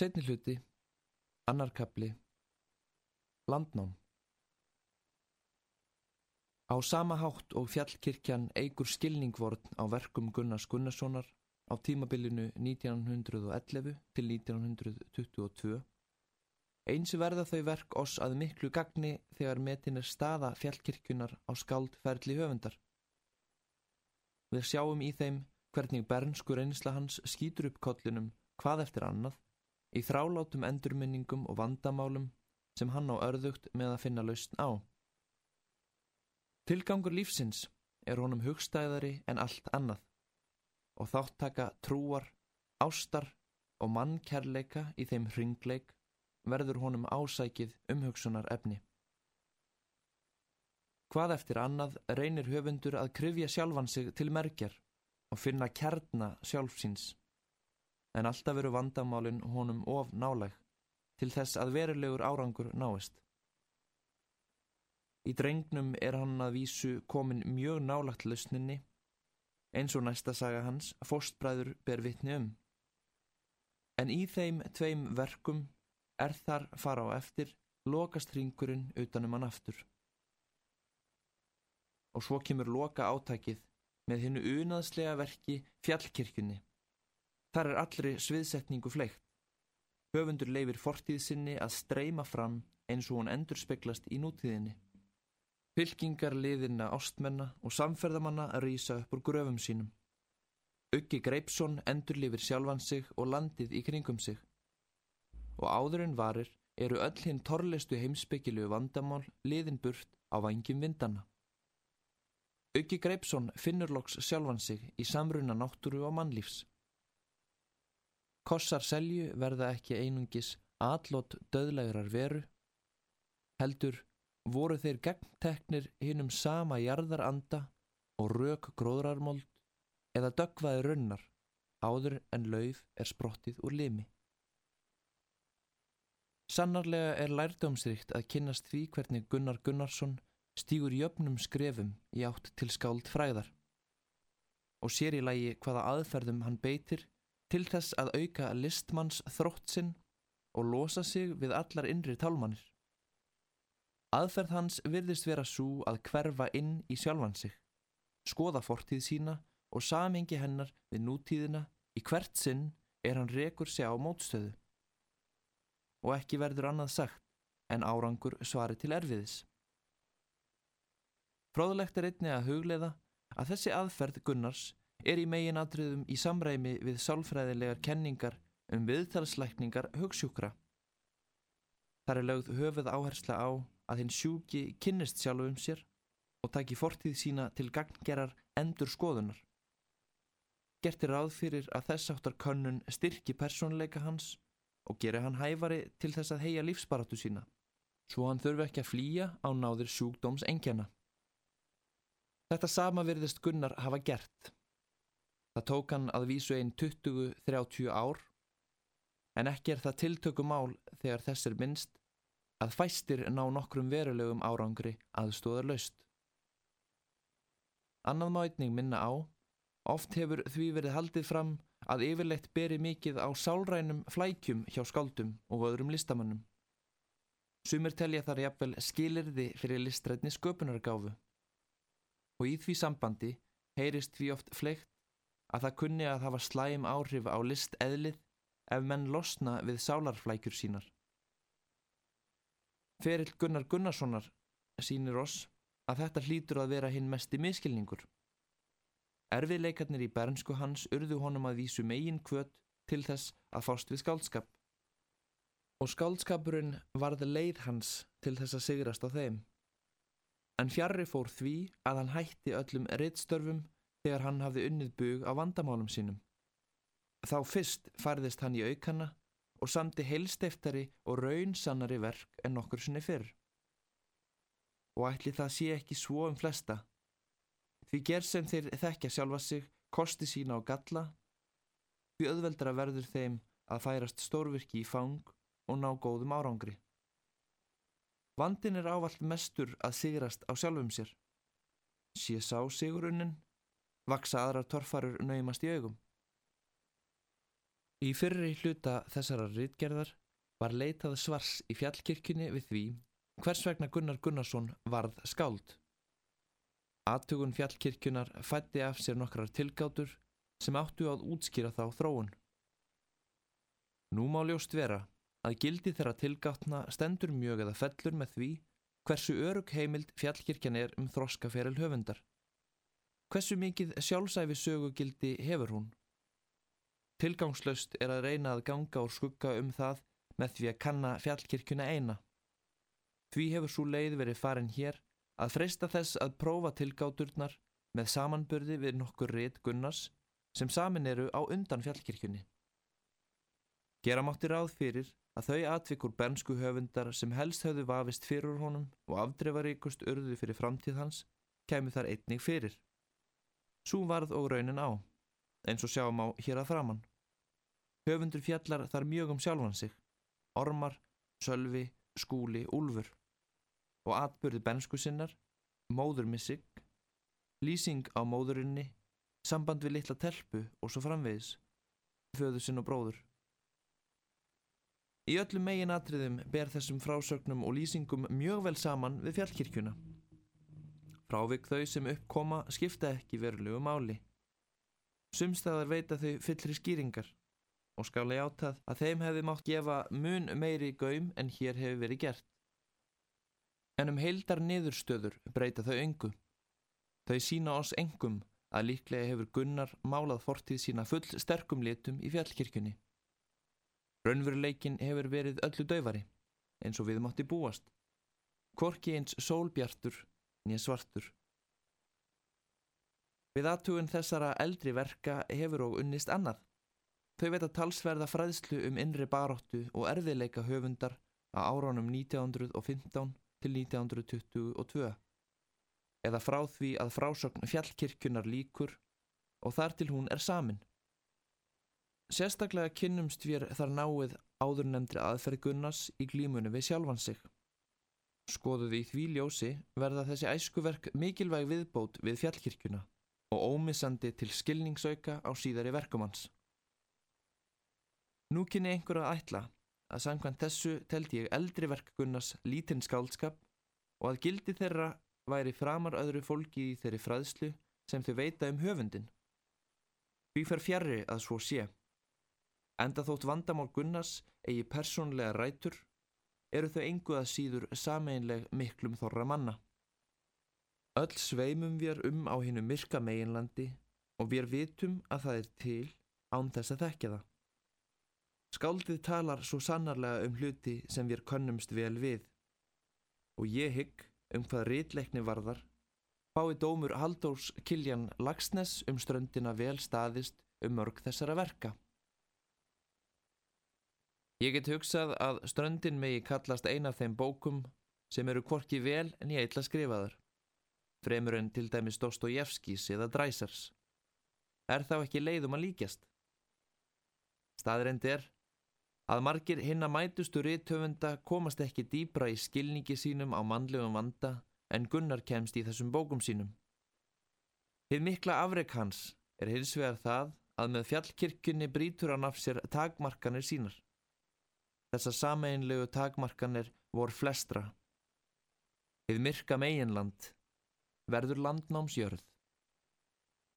Setni hluti, annarkabli, landnám. Á sama hátt og fjallkirkjan eigur skilningvorn á verkum Gunnars Gunnarssonar á tímabilinu 1911 til 1922 eins verða þau verk oss að miklu gagni þegar metin er staða fjallkirkjunar á skaldferðli höfundar. Við sjáum í þeim hvernig bernskur einsla hans skýtur upp kollinum hvað eftir annað í þrálátum endurminningum og vandamálum sem hann á örðugt með að finna lausn á. Tilgangur lífsins er honum hugstæðari en allt annað og þáttaka trúar, ástar og mannkærleika í þeim hringleik verður honum ásækið umhugsunar efni. Hvað eftir annað reynir höfundur að kryfja sjálfan sig til merkjar og finna kjarna sjálfsins en alltaf veru vandamálinn honum of náleg til þess að verulegur árangur náist. Í drengnum er hann að vísu komin mjög nálagt lausninni, eins og næsta saga hans, fórstbræður ber vitni um. En í þeim tveim verkum er þar fara á eftir lokast hringurinn utanum hann aftur. Og svo kemur loka átækið með hennu unaðslega verki fjallkirkjunni. Þar er allri sviðsetningu fleikt. Höfundur leifir fortíð sinni að streyma fram eins og hún endur speklast í nútíðinni. Fylkingar liðina ástmenna og samferðamanna að rýsa upp úr gröfum sínum. Uggi Greipsson endur lifir sjálfan sig og landið í kringum sig. Og áður en varir eru öll hinn torlistu heimsbyggilu vandamál liðin burt á vangjum vindana. Uggi Greipsson finnur loks sjálfan sig í samruna náttúru og mannlífs. Kossar selju verða ekki einungis allot döðlegrar veru, heldur voru þeir gegnteknir hinnum sama jarðaranda og rauk gróðrarmold eða dögvaði runnar áður en lauf er sprottið úr limi. Sannarlega er lærdómsrikt að kynast því hvernig Gunnar Gunnarsson stýgur jöfnum skrefum í átt til skáld fræðar og sér í lagi hvaða aðferðum hann beitir til þess að auka listmanns þrótt sinn og losa sig við allar innri tálmannir. Aðferð hans virðist vera svo að hverfa inn í sjálfan sig, skoða fortíð sína og samingi hennar við nútíðina í hvert sinn er hann rekur sig á mótstöðu. Og ekki verður annað sagt en árangur svari til erfiðis. Fróðlegt er einni að hugleiða að þessi aðferð Gunnars er í megin atriðum í samræmi við sálfræðilegar kenningar um viðtalslækningar hugsjúkra. Þar er lögð höfuð áhersla á að hinn sjúki kynnist sjálf um sér og taki fortíð sína til gagngerar endur skoðunar. Gertir ráð fyrir að þess áttar könnun styrki persónleika hans og gera hann hæfari til þess að heia lífsbaratu sína, svo hann þurfi ekki að flýja á náðir sjúkdóms engjana. Þetta sama virðist Gunnar hafa gert. Það tók hann að vísu einn 20-30 ár en ekki er það tiltökumál þegar þess er minnst að fæstir ná nokkrum verulegum árangri aðstóðar laust. Annað má einning minna á, oft hefur því verið haldið fram að yfirleitt beri mikið á sálrænum flækjum hjá skáldum og öðrum listamannum. Sumir telja þar jafnvel skilirði fyrir listrætni sköpunargáfu og í því sambandi heyrist því oft fleikt að það kunni að hafa slæm áhrif á list eðlið ef menn losna við sálarflækjur sínar. Ferill Gunnar Gunnarssonar sínir oss að þetta hlýtur að vera hinn mest í miskilningur. Erfiðleikarnir í bernsku hans urðu honum að vísu megin kvöt til þess að fást við skáldskap. Og skáldskapurinn varði leið hans til þess að sigrast á þeim. En fjarrri fór því að hann hætti öllum reittstörfum þegar hann hafði unnið bug á vandamálum sínum. Þá fyrst færðist hann í aukana og samti heilsteftari og raunsannari verk en nokkur sinni fyrr. Og ætli það sé ekki svo um flesta. Því ger sem þeir þekkja sjálfa sig, kosti sína á galla, því öðveldra verður þeim að færast stórvirki í fang og ná góðum árangri. Vandin er ávalt mestur að sigrast á sjálfum sér. Sé sá sigurunnin vaksa aðrar torfarur naumast í augum. Í fyrri hluta þessara rítgerðar var leitað svars í fjallkirkjunni við því hvers vegna Gunnar Gunnarsson varð skáld. Attugun fjallkirkjunar fætti af sér nokkrar tilgátur sem áttu að útskýra þá þróun. Nú má ljóst vera að gildi þeirra tilgátna stendur mjög eða fellur með því hversu örug heimild fjallkirkjan er um þroskaferil höfundar. Hversu mikið sjálfsæfi sögugildi hefur hún? Tilgangslöst er að reyna að ganga og skugga um það með því að kanna fjallkirkjuna eina. Því hefur svo leið verið farin hér að freysta þess að prófa tilgáturnar með samanburði við nokkur rétt Gunnars sem samin eru á undan fjallkirkjunni. Gera mátti ráð fyrir að þau atvikur bernsku höfundar sem helst höfðu vafist fyrir honum og afdreifaríkust urðu fyrir framtíð hans kemur þar einnig fyrir. Svo varð og raunin á, eins og sjáum á hér að framann. Höfundur fjallar þar mjög um sjálfan sig, ormar, sölvi, skúli, úlfur og atbyrði bernsku sinnar, móðurmissig, lýsing á móðurinni, samband við litla telpu og svo framvegis, föðu sinn og bróður. Í öllum megin atriðum ber þessum frásögnum og lýsingum mjög vel saman við fjallkirkjuna. Frávik þau sem uppkoma skipta ekki verulegu máli. Sumstæðar veita þau fyllri skýringar og skála ég átað að þeim hefði mátt gefa mun meiri gaum en hér hefur verið gert. En um heildar niðurstöður breyta þau öngu. Þau sína oss engum að líklega hefur Gunnar málað fortíð sína full sterkum litum í fjallkirkjunni. Raunveruleikin hefur verið öllu döfari, eins og við mátti búast. Korki eins sólbjartur, nýja svartur. Við aðtugun þessara eldri verka hefur og unnist annað. Þau veit að talsverða fræðslu um innri baróttu og erðileika höfundar á áránum 1915 til 1922 eða frá því að frásögn fjallkirkjunar líkur og þar til hún er samin. Sérstaklega kynnumst við þar náið áður nefndri aðferð Gunnars í glímunum við sjálfan sig. Skoðuð í því ljósi verða þessi æskuverk mikilvæg viðbót við fjallkirkjuna og ómissandi til skilningsauka á síðari verkumans. Nú kynni einhver að ætla að samkvæmt þessu teldi ég eldri verk Gunnars lítinn skáldskap og að gildi þeirra væri framar öðru fólki í þeirri fræðslu sem þau veita um höfundin. Því fer fjarrri að svo sé. Enda þótt vandamál Gunnars eigi persónlega rætur, eru þau engu að síður sameinleg miklum þorra manna. Öll sveimum við um á hinnu myrka meginlandi og við vitum að það er til án þess að þekkja það. Skáldið talar svo sannarlega um hluti sem við könnumst vel við og ég hygg um hvað rítleikni varðar fái dómur Haldórs Kiljan Lagsnes um ströndina vel staðist um mörg þessara verka. Ég get hugsað að ströndin megi kallast eina af þeim bókum sem eru kvorki vel en ég eitla skrifaðar, fremur en til dæmis Dostojevskis eða Dræsers. Er þá ekki leiðum að líkjast? Staðreind er að margir hinn að mætustu rithöfunda komast ekki dýbra í skilningi sínum á mannlegum vanda en Gunnar kemst í þessum bókum sínum. Þið mikla afreg hans er hins vegar það að með fjallkirkjunni brítur hann af sér takmarkanir sínar. Þessar sameinlegu takmarkanir vor flestra. Þið myrka meginland verður landnámsjörð.